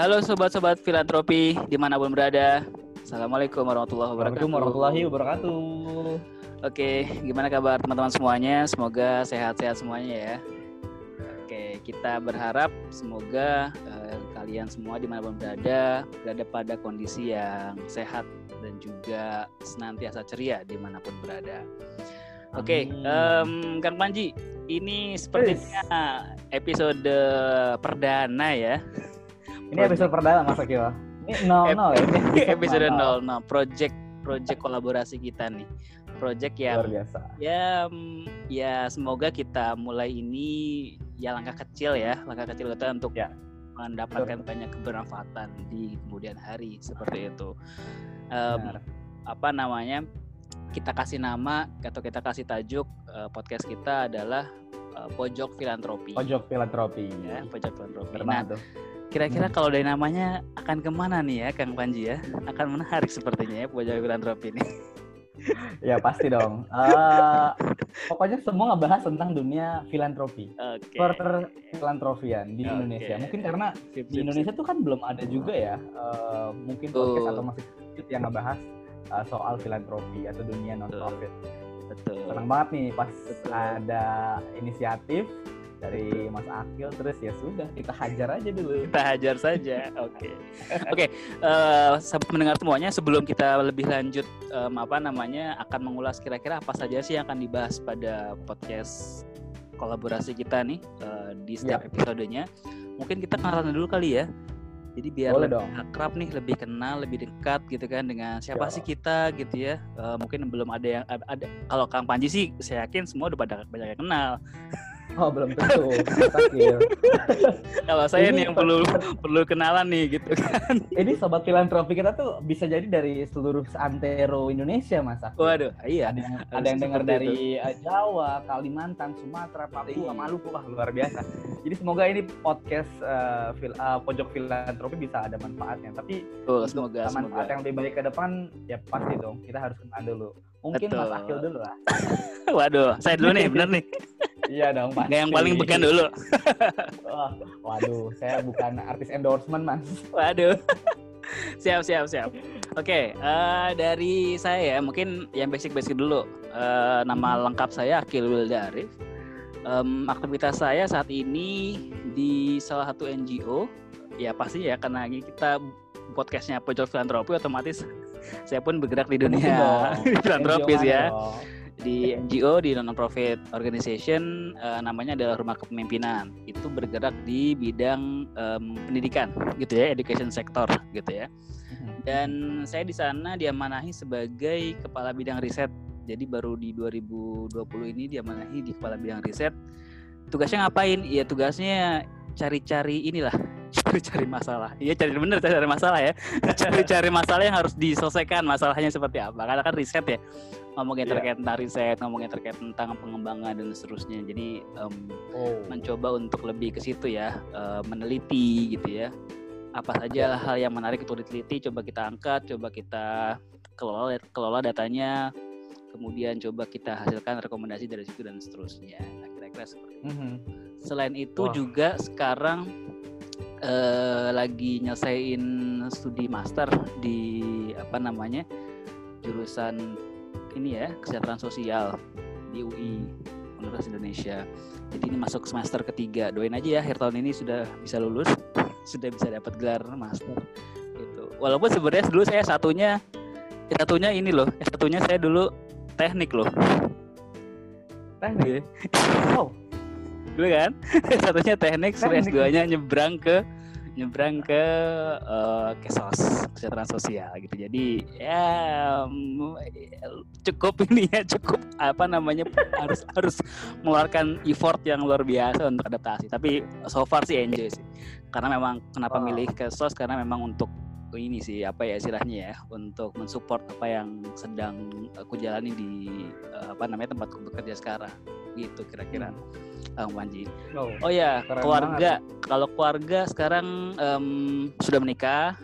Halo sobat-sobat filantropi di mana pun berada. Assalamualaikum warahmatullahi wabarakatuh. Assalamualaikum warahmatullahi wabarakatuh. Oke, gimana kabar teman-teman semuanya? Semoga sehat-sehat semuanya ya. Oke, kita berharap semoga eh, kalian semua di mana pun berada berada pada kondisi yang sehat dan juga senantiasa ceria di mana pun berada. Oke, em, Kang Panji, ini sepertinya episode perdana ya. Ini episode perdana Mas Akil. Ini nol nol ya. Ini episode nol. 00 project project kolaborasi kita nih project Luar yang biasa. ya mm, ya semoga kita mulai ini ya langkah kecil ya langkah kecil kita untuk Ya. mendapatkan banyak kebermanfaatan di kemudian hari seperti itu Benar. apa namanya kita kasih nama atau kita kasih tajuk eh, podcast kita adalah eh, pojok filantropi Pojok filantropi. ya pojok filantropi Benar nah tuh. Kira-kira Hmm. kalau dari namanya akan ke mana nih ya Kang Panji ya? Akan menarik sepertinya ya pojok filantropi ini. Ya pasti dong. Eh, pokoknya semua ngebahas tentang dunia filantropi. Oke. Per filantropian di Oke. Indonesia. Mungkin karena Sip, di sip, Indonesia sip. tuh kan belum ada juga ya. eh, mungkin podcast atau masih sedikit yang ngebahas eh, soal filantropi atau dunia non profit. Betul. Senang banget nih pas Betul. ada inisiatif dari Mas Akil terus ya sudah kita hajar aja dulu. Kita hajar saja. Oke. Oke, eh, sahabat mendengar semuanya sebelum kita lebih lanjut em, apa namanya akan mengulas kira-kira apa saja sih yang akan dibahas pada podcast kolaborasi kita nih eh, di setiap episodenya. Mungkin kita kenalan dulu kali ya. Jadi biar Boleh lebih dong. akrab nih, lebih kenal, lebih dekat gitu kan dengan siapa Ya. sih kita gitu ya. Eh, mungkin belum ada yang ada, ada- kalau Kang Panji sih saya yakin semua udah pada banyak yang kenal. Oh belum tentu. Mas. Kalau saya Ini nih yang perlu perlu kenalan nih gitu kan. Ini sobat filantropi kita tuh bisa jadi dari seluruh antero Indonesia Mas Akil. Waduh, iya. Ada yang, ada yang dengar dari eh, Jawa, Kalimantan, Sumatera, Papua, Iya. Maluku, wah luar biasa. Jadi semoga ini podcast eh, fil- eh, pojok filantropi bisa ada manfaatnya. Tapi Betul, semoga semoga. manfaat yang lebih baik ke depan, ya pasti dong kita harus kenal dulu. Mungkin Mas Betul. Akil dulu lah. Waduh, saya dulu nih, bener nih. Iya dong, pasti. Nggak yang paling beken dulu. Wah, waduh, saya bukan artis endorsement, Mas. Waduh. siap, siap, siap. Oke, eh, dari saya ya, mungkin yang basic-basic dulu. Eh, nama lengkap saya Akil Wilda Arif. Em, aktivitas saya saat ini di salah satu NGO. Ya pasti ya karena kita podcastnya pojok filantropi otomatis saya pun bergerak di dunia filantropis ya. dong. Di NGO di non-profit organization eh, namanya adalah Rumah Kepemimpinan. Itu bergerak di bidang em, pendidikan gitu ya, education sector gitu ya. Mhm. Dan saya di sana diamanahi sebagai kepala bidang riset. Jadi baru di 2020 ini diamanahi di kepala bidang riset. Tugasnya ngapain? Ya tugasnya cari-cari inilah, cari-cari masalah. Iya cari bener cari masalah ya. Cari-cari masalah yang harus diselesaikan. Masalahnya seperti apa? Karena kan riset ya ngomongin Iya. terkait tentang riset, ngomongin terkait tentang pengembangan dan seterusnya. Jadi em, Oh. mencoba untuk lebih ke situ ya, eh, meneliti gitu ya. Apa saja hal yang menarik untuk diteliti, coba kita angkat, coba kita kelola kelola datanya, kemudian coba kita hasilkan rekomendasi dari situ dan seterusnya. Nah, kira-kira seperti itu. Mhm. Selain itu Wah. juga sekarang eh, lagi nyelesain studi master di apa namanya jurusan ini ya kesejahteraan sosial di UI Universitas Indonesia. Jadi ini masuk semester ketiga. Doain aja ya akhir tahun ini sudah bisa lulus, sudah bisa dapat gelar master. Gitu. Walaupun sebenarnya dulu saya satunya satunya ini loh, satunya saya dulu teknik loh. Teknik. Oh, dulu kan satunya teknik, Teknik. S2-nya nyebrang ke nyebrang ke eh, kesos kesejahteraan sosial gitu jadi ya mm, cukup ini ya cukup apa namanya harus harus mengeluarkan effort yang luar biasa untuk adaptasi tapi so far sih enjoy sih karena memang kenapa Wow. milih kesos karena memang untuk ini sih apa ya istilahnya ya untuk mensupport apa yang sedang aku jalani di eh, apa namanya tempatku bekerja sekarang gitu kira-kira Kang Panji. oh. Oh ya, keluarga. Kalau keluarga sekarang em, sudah menikah,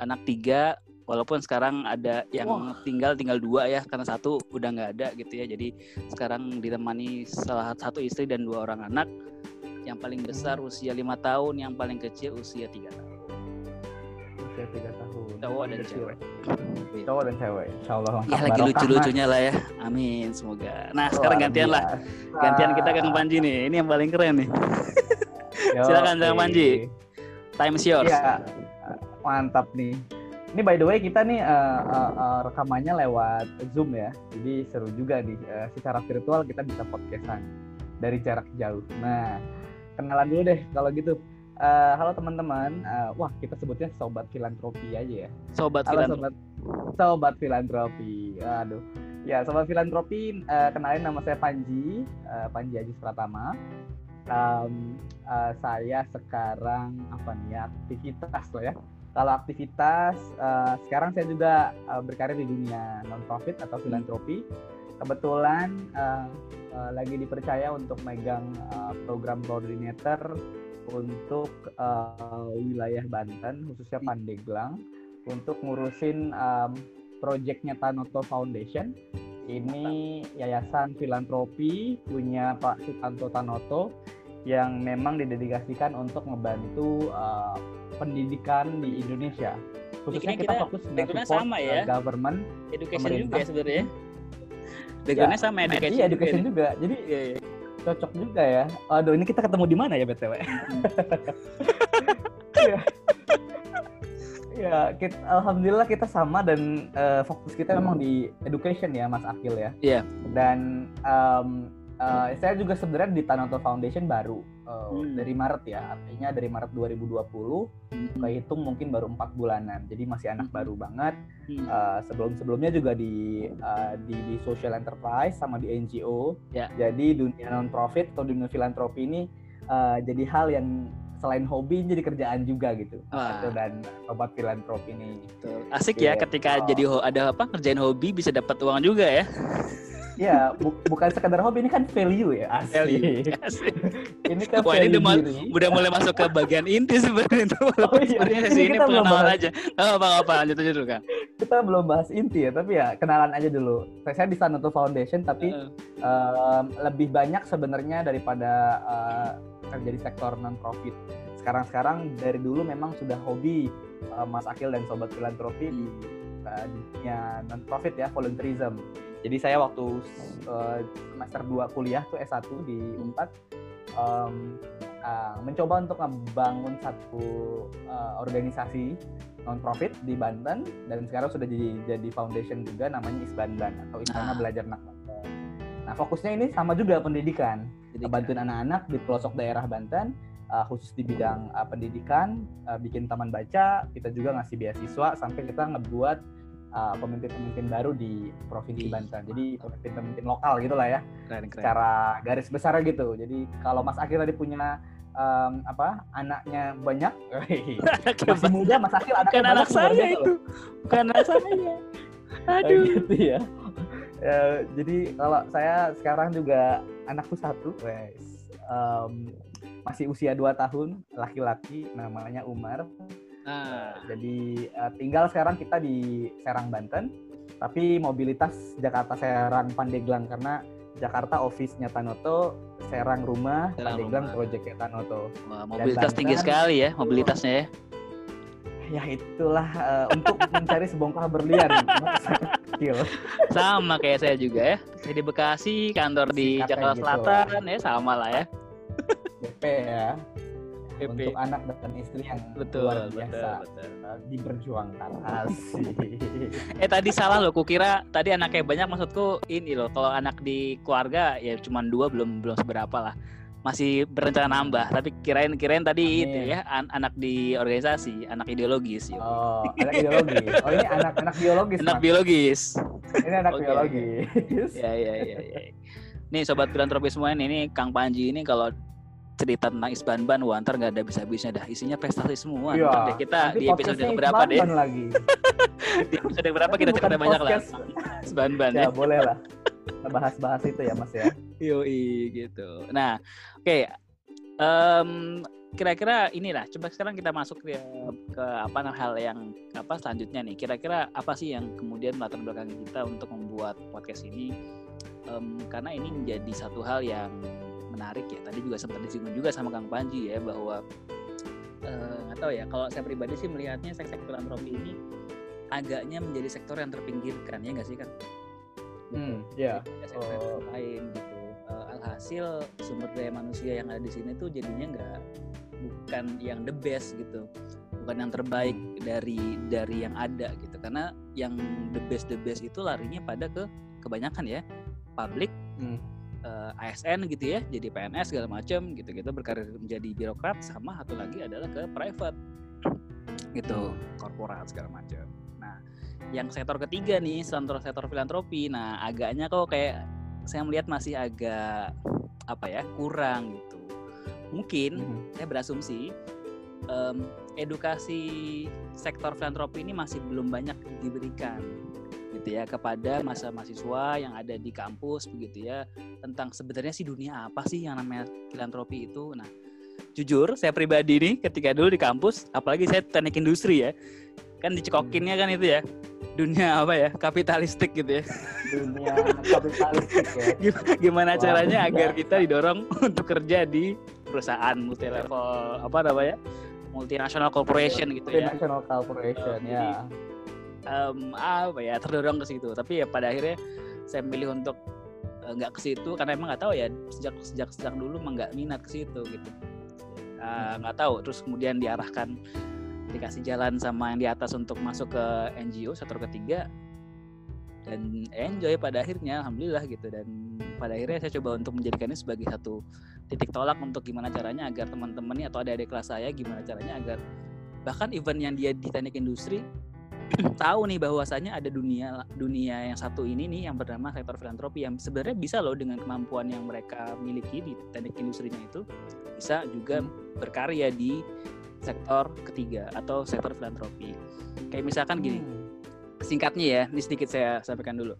anak tiga. Walaupun sekarang ada yang Wah. tinggal tinggal dua ya, karena satu udah nggak ada gitu ya. Jadi sekarang ditemani salah satu istri dan dua orang anak. Yang paling besar usia lima tahun, yang paling kecil usia tiga tahun. Tiga tahun. Cowok dan cewek. Cowok dan cewek. Insya Allah. Ya lagi lucu-lucunya lah ya. Amin semoga. Nah sekarang gantian lah. Gantian kita ke Kang Panji nih. Ini yang paling keren nih. Silakan, Kang Panji. Time is yours. Iya, mantap nih. Ini by the way kita nih uh, uh, uh, rekamannya lewat Zoom ya. Jadi seru juga nih. Uh, secara virtual kita bisa podcastan dari jarak jauh. Nah, kenalan dulu deh kalau gitu. Uh, halo teman-teman. Uh, wah, kita sebutnya sobat filantropi aja ya. Sobat Halo filantropi. sobat sobat filantropi. Aduh. Ya, sobat filantropi uh, kenalin nama saya Panji, uh, Panji Ajis Pratama. Um, uh, saya sekarang apa nih ya aktivitas loh ya. Kalau aktivitas uh, sekarang saya juga uh, berkarir di dunia non profit atau filantropi. Kebetulan uh, uh, lagi dipercaya untuk megang uh, program coordinator untuk uh, wilayah Banten khususnya Pandeglang untuk ngurusin um, proyeknya Tanoto Foundation. Ini yayasan filantropi punya Pak Sutanto Tanoto yang memang didedikasikan untuk membantu uh, pendidikan di Indonesia. Khususnya kita, kita fokus background-nya support, sama uh, ya. government. Education Pemerintah. juga ya sebenarnya. Backgroundnya sama education. iya, education juga. Jadi Iya, iya. Cocok juga ya. Aduh, ini kita ketemu di mana ya BTW? Ya, kita, alhamdulillah kita sama dan eh, fokus kita memang di education ya, Mas Akil ya. Iya. Dan em, eh, saya juga sebenarnya di Tanoto Foundation baru eh, Hmm. dari Maret ya, artinya dari Maret 2020 Hmm. kehitung mungkin baru empat bulanan, jadi masih anak Hmm. baru banget. Hmm. Uh, sebelum-sebelumnya juga di, uh, di di social enterprise sama di NGO. Ya. Jadi dunia non profit atau dunia filantropi ini uh, jadi hal yang selain hobi jadi kerjaan juga gitu. Wah. Itu dan sobat filantropi ini. Asik ya Gitu. ketika jadi ho- ada apa kerjain hobi bisa dapat uang juga ya. Ya, bu- bukan sekedar hobi ini kan value ya. Asik. Asik. ini kan Wah, ini value udah diri. Udah mulai masuk ke bagian inti sebenarnya itu. Oh iya, Sebenarnya ini sih ini belum pengenalan aja. Enggak apa-apa, lanjut aja dulu kan. Kita belum bahas inti ya, tapi ya kenalan aja dulu. Saya, saya di Sanoto Foundation tapi um, lebih banyak sebenarnya daripada uh, kerja di sektor non profit. Sekarang-sekarang dari dulu memang sudah hobi uh, Mas Akil dan sobat filantropi di uh, dunia non profit ya, volunteerism. Jadi saya waktu uh, semester 2 kuliah tuh S1 di Unpad um, uh, mencoba untuk membangun satu uh, organisasi non profit di Banten dan sekarang sudah jadi jadi foundation juga namanya Isbanban atau Istana Ah. Belajar Anak Banten. Nah, fokusnya ini sama juga pendidikan. Jadi Bantuin anak-anak di pelosok daerah Banten uh, khusus di bidang uh, pendidikan, uh, bikin taman baca, kita juga ngasih beasiswa sampai kita ngebuat uh, pemimpin-pemimpin baru di provinsi Banten. Jadi pemimpin-pemimpin lokal gitu lah ya keren keren. secara garis besar gitu. Jadi kalau Mas Akil tadi punya em, apa anaknya banyak, masih muda Mas Akil anaknya Bukan anak saya biasa itu. Bukan anak saya. Aduh. gitu ya. Ya, jadi kalau saya sekarang juga anakku satu, wes. Em, masih usia 2 tahun, laki-laki namanya Umar. Nah, Jadi eh, tinggal sekarang kita di Serang Banten, tapi mobilitas Jakarta Serang Pandeglang karena Jakarta office-nya Tanoto, Serang rumah, Serang Pandeglang rumah. project-nya Tanoto. wah, mobilitas tinggi Banten- sekali ya mobilitasnya ya. Ya itulah eh, untuk mencari sebongkah berlian. Akil. Sama kayak saya juga ya. Saya di Bekasi, kantor di Jakarta gitu. Selatan ya sama lah ya. BP ya. Untuk anak dan istri yang Betul, luar betul, biasa betul. eh, diperjuangkan. Asik. Eh tadi salah loh, kukira tadi anaknya banyak maksudku ini loh. Kalau anak di keluarga ya cuma dua belum belum seberapa lah. Masih berencana nambah, tapi kirain kirain tadi Amin. itu ya an- anak di organisasi, anak ideologis yuk. Oh, anak ideologis. Oh ini anak-anak biologis. anak Mas. biologis. Ini anak Oke, biologis. ya ya ya ya. Nih sobat filantropi semua ini, ini Kang Panji ini kalau cerita tentang Isbanban, wah ntar nggak ada bisa-bisanya dah. Isinya prestasi semua. Ntar deh kita di episode berapa deh? Lagi. Di episode berapa kita cerita banyak lah. podcast. Isbanban ya. Ya boleh lah. Kita bahas-bahas itu ya Mas ya. Yoi gitu. Nah, oke. Em, kira-kira inilah. Coba sekarang kita masuk ke, ke apa hal yang apa selanjutnya nih. Kira-kira apa sih yang kemudian latar belakang kita untuk membuat podcast ini? Em, karena ini menjadi satu hal yang menarik ya. Tadi juga sempat disinggung juga sama Kang Panji ya bahwa eh, nggak uh, tahu ya kalau saya pribadi sih melihatnya sektor filantropi ini agaknya menjadi sektor yang terpinggirkan ya nggak sih kan? Hmm, ya. Yeah. sektor oh. lain gitu. Uh, alhasil sumber daya manusia yang ada di sini tuh jadinya nggak bukan yang the best gitu, bukan yang terbaik dari dari yang ada gitu. Karena yang the best the best itu larinya pada ke kebanyakan ya publik hmm. Uh, eh, ASN gitu ya jadi PNS segala macam gitu gitu berkarir menjadi birokrat sama satu lagi adalah ke private. Gitu korporat segala macam nah yang sektor ketiga nih sektor sektor filantropi nah agaknya kok kayak saya melihat masih agak apa ya kurang gitu. Mungkin hmm. saya berasumsi um, edukasi sektor filantropi ini masih belum banyak diberikan gitu ya kepada masa mahasiswa yang ada di kampus begitu ya tentang sebenarnya sih dunia apa sih yang namanya filantropi itu. Nah, jujur saya pribadi nih ketika dulu di kampus, apalagi saya teknik industri ya, kan dicekokinnya kan itu ya dunia apa ya kapitalistik gitu ya. Dunia kapitalistik ya. Gimana Wah, caranya agar kita didorong untuk kerja di perusahaan multi level apa namanya multinational corporation gitu ya. Multinational corporation ya um, apa ya terdorong ke situ. Tapi ya pada akhirnya saya milih untuk eh, nggak uh, ke situ karena emang nggak tahu ya sejak sejak sejak dulu emang nggak minat ke situ gitu. Eh, nggak uh, tahu. Terus kemudian diarahkan dikasih jalan sama yang di atas untuk masuk ke NGO sektor ketiga dan enjoy pada akhirnya alhamdulillah gitu. Dan pada akhirnya saya coba untuk menjadikannya sebagai satu titik tolak untuk gimana caranya agar teman-teman ini atau adik-adik kelas saya gimana caranya agar bahkan event yang dia di teknik industri tahu nih bahwasanya ada dunia dunia yang satu ini nih yang bernama sektor filantropi yang sebenarnya bisa loh dengan kemampuan yang mereka miliki di teknik industrinya itu bisa juga berkarya di sektor ketiga atau sektor filantropi. Kayak misalkan gini, hmm. singkatnya ya, ini sedikit saya sampaikan dulu.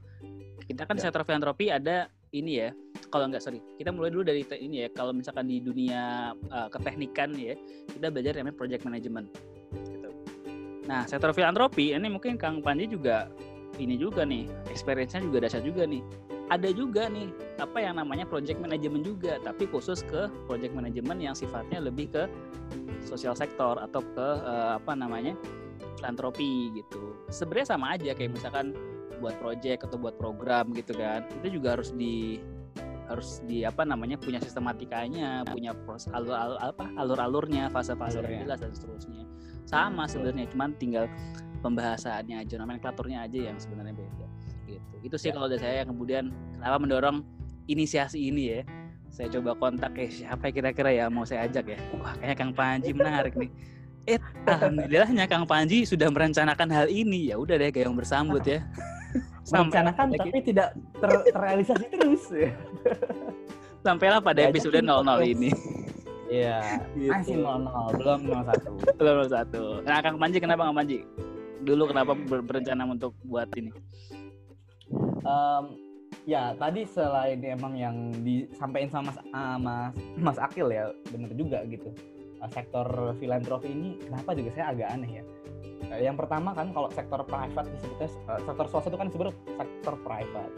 Kita kan ya. sektor filantropi ada ini ya, kalau nggak sorry, kita mulai dulu dari ini ya. Kalau misalkan di dunia uh, keteknikan ya, kita belajar namanya project management Nah, sektor filantropi ini mungkin Kang Panji juga ini juga nih, experience-nya juga dasar juga nih. Ada juga nih apa yang namanya project management juga, tapi khusus ke project management yang sifatnya lebih ke sosial sektor atau ke uh, apa namanya? filantropi gitu. Sebenarnya sama aja kayak misalkan buat project atau buat program gitu kan. Itu juga harus di harus di apa namanya punya sistematikanya, punya proses alur, alur apa alur-alurnya, fase-fase yang jelas dan seterusnya sama sebenarnya cuman tinggal pembahasannya aja nomenklaturnya aja yang sebenarnya beda gitu. Itu sih ya. kalau dari saya kemudian kenapa mendorong inisiasi ini ya? Saya coba kontak ya siapa kira-kira ya? Mau saya ajak ya? Wah kayaknya Kang Panji menarik nih. Eh alhamdulillahnya Kang Panji sudah merencanakan hal ini. Ya udah deh yang bersambut ya. Merencanakan tapi tidak ter terrealisasi terus ya. Sampailah pada episode 00 ini Iya, gitu. masih 00, belum 01. belum 01. Nah, Kang Panji kenapa Kang Panji? Dulu kenapa ber berencana untuk buat ini? Um, ya, tadi selain emang yang disampaikan sama Mas, uh, Mas Mas Akil ya, benar juga gitu. Uh, sektor filantropi ini kenapa juga saya agak aneh ya. Uh, yang pertama kan kalau sektor private disebutnya uh, sektor swasta itu kan disebut sektor private.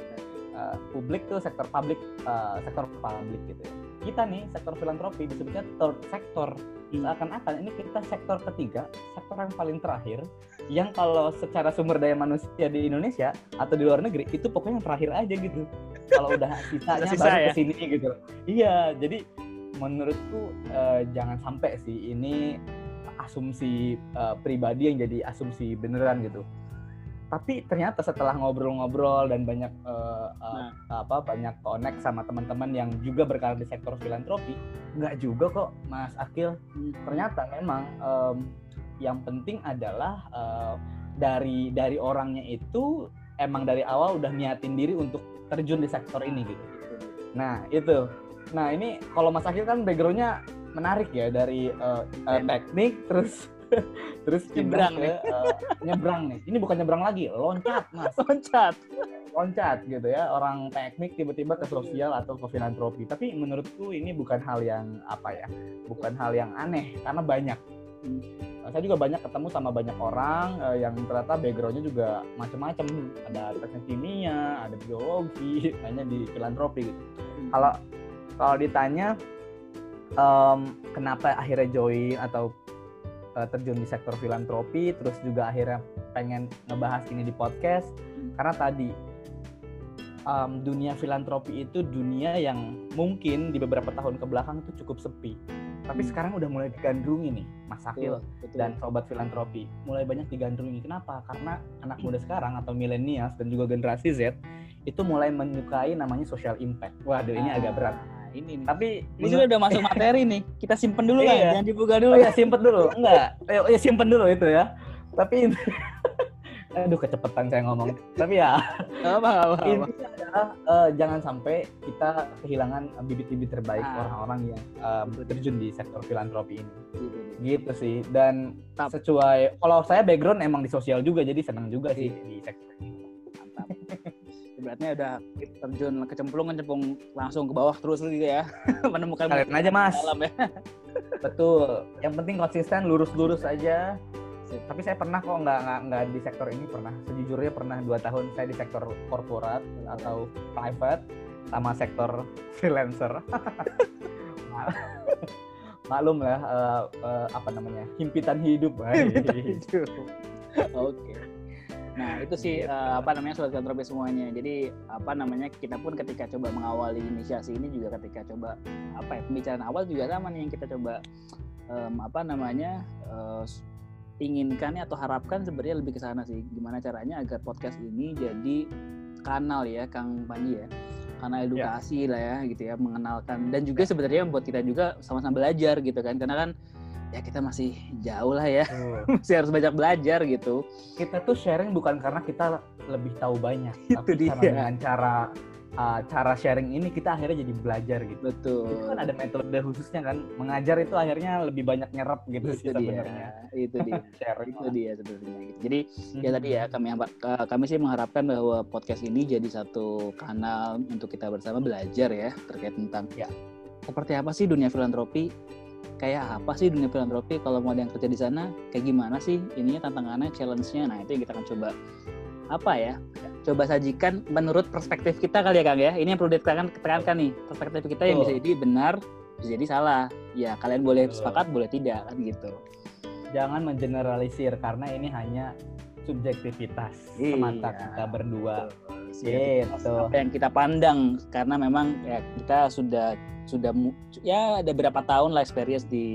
Uh, publik tuh sektor publik, uh, sektor publik gitu ya kita nih sektor filantropi disebutnya third sector hmm. seakan-akan ini kita sektor ketiga sektor yang paling terakhir yang kalau secara sumber daya manusia di Indonesia atau di luar negeri itu pokoknya yang terakhir aja gitu kalau udah sisanya Sisa, baru ya? ke sini gitu iya jadi menurutku uh, jangan sampai sih ini asumsi uh, pribadi yang jadi asumsi beneran gitu tapi ternyata setelah ngobrol-ngobrol dan banyak uh, uh, nah. apa banyak connect sama teman-teman yang juga berkarir di sektor filantropi nggak juga kok Mas Akil hmm. ternyata memang um, yang penting adalah uh, dari dari orangnya itu emang dari awal udah niatin diri untuk terjun di sektor ini gitu nah itu nah ini kalau Mas Akil kan backgroundnya menarik ya dari uh, uh, teknik terus terus nyebrang nih. Uh, nyebrang nih. Ini bukan nyebrang lagi loncat mas. Loncat. Loncat gitu ya orang teknik tiba-tiba ke sosial atau ke filantropi. Tapi menurutku ini bukan hal yang apa ya bukan hal yang aneh karena banyak. Hmm. saya juga banyak ketemu sama banyak orang uh, yang ternyata backgroundnya juga macam-macam ada teknik kimia ada biologi hanya di filantropi gitu. Kalau kalau ditanya um, kenapa akhirnya join atau uh, terjun di sektor filantropi terus juga akhirnya pengen ngebahas ini di podcast. Karena tadi um, dunia filantropi itu dunia yang mungkin di beberapa tahun ke belakang itu cukup sepi. Tapi Hmm. sekarang udah mulai digandrungi nih Mas Akil dan sobat filantropi. Mulai banyak digandrungi. Kenapa? Karena anak muda sekarang atau milenials dan juga generasi Z itu mulai menyukai namanya social impact. Waduh ini agak berat. Nah, ini nih. tapi Ini sudah udah masuk materi nih. Kita simpen dulu kan, Iya. jangan dibuka dulu. Oh ya simpen dulu. Enggak. Eh, ya simpen dulu itu ya. Tapi aduh kecepatan saya ngomong. Tapi ya Apa apa apa. intinya adalah eh, jangan sampai kita kehilangan bibit-bibit terbaik Ah. orang-orang yang eh, terjun di sektor filantropi ini. Gitu nih. Gitu sih. Dan Mantap. sesuai kalau saya background emang di sosial juga jadi senang juga sih di sektor ini. Ibaratnya udah terjun kecemplung kecemplung langsung ke bawah terus gitu ya. Menemukan Kalian aja, Mas. dalam ya. Betul. Yang penting konsisten lurus-lurus aja. Sip. Tapi saya pernah kok nggak nggak nggak di sektor ini pernah. Sejujurnya pernah dua tahun saya di sektor korporat atau private sama sektor freelancer. Maklum lah eh, eh, apa namanya himpitan hidup. Oke. Nah itu sih eh, apa namanya sobat filantropi semuanya. Jadi apa namanya kita pun ketika coba mengawali inisiasi ini juga ketika coba apa ya pembicaraan awal juga sama nih yang kita coba em, apa namanya eh, inginkan atau harapkan sebenarnya lebih ke sana sih. Gimana caranya agar podcast ini jadi kanal ya Kang Panji ya. Kanal edukasi lah ya gitu ya mengenalkan. Dan juga sebenarnya buat kita juga sama-sama belajar gitu kan. Karena kan ya kita masih jauh lah ya masih harus banyak belajar gitu kita tuh sharing bukan karena kita lebih tahu banyak, Itu tapi dia. karena dengan cara uh, cara sharing ini kita akhirnya jadi belajar gitu. betul Itu kan ada metode khususnya kan. Mengajar itu akhirnya lebih banyak nyerap gitu itu sih dia sebenarnya. itu dia Sharing. itu dia sebenarnya gitu. jadi Mhm. ya tadi ya kami kami sih mengharapkan bahwa podcast ini jadi satu kanal untuk kita bersama belajar ya terkait tentang Ya. seperti apa sih dunia filantropi kayak apa sih dunia filantropi kalau mau ada yang kerja di sana kayak gimana sih ininya tantangannya challenge-nya nah itu yang kita akan coba apa ya coba sajikan menurut perspektif kita kali ya Kang ya ini yang perlu ditekankan tekankan nih perspektif kita yang bisa Betul. jadi benar bisa jadi salah ya kalian boleh Betul. sepakat boleh tidak kan gitu Jangan mengeneralisir karena ini hanya subjektivitas Iya. semata kita berdua. Gitu. apa yang kita pandang karena memang ya kita sudah sudah ya ada berapa tahun lah experience di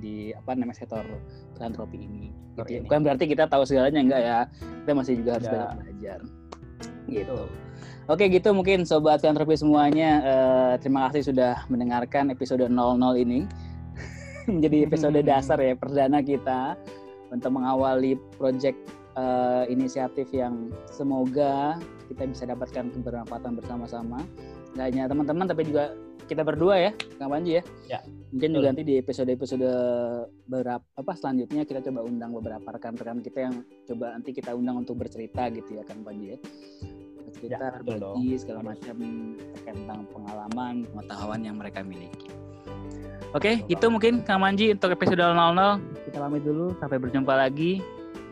di apa namanya sektor filantropi ini. Gitu ya. Bukan berarti kita tahu segalanya enggak ya. Kita masih juga harus Ya. banyak belajar. Gitu. Betul. Oke gitu mungkin sobat filantropi semuanya eh, terima kasih sudah mendengarkan episode 00 ini. Menjadi episode Hmm. dasar ya perdana kita untuk mengawali project eh, inisiatif yang semoga kita bisa dapatkan kebermanfaatan bersama-sama. Gak hanya teman-teman tapi juga kita berdua ya, Kang Panji ya. Ya, Mungkin betul. juga nanti di episode-episode beberapa apa selanjutnya kita coba undang beberapa rekan-rekan kita yang coba nanti kita undang untuk bercerita gitu ya Kang Panji ya. Bercerita, Ya, berbagi segala macam terkait tentang pengalaman, pengetahuan yang mereka miliki. Oke, Betul itu mungkin Kang Manji untuk episode 00. Kita pamit dulu sampai berjumpa lagi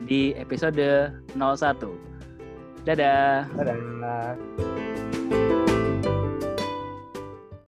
di episode 01. Dadah. Dadah.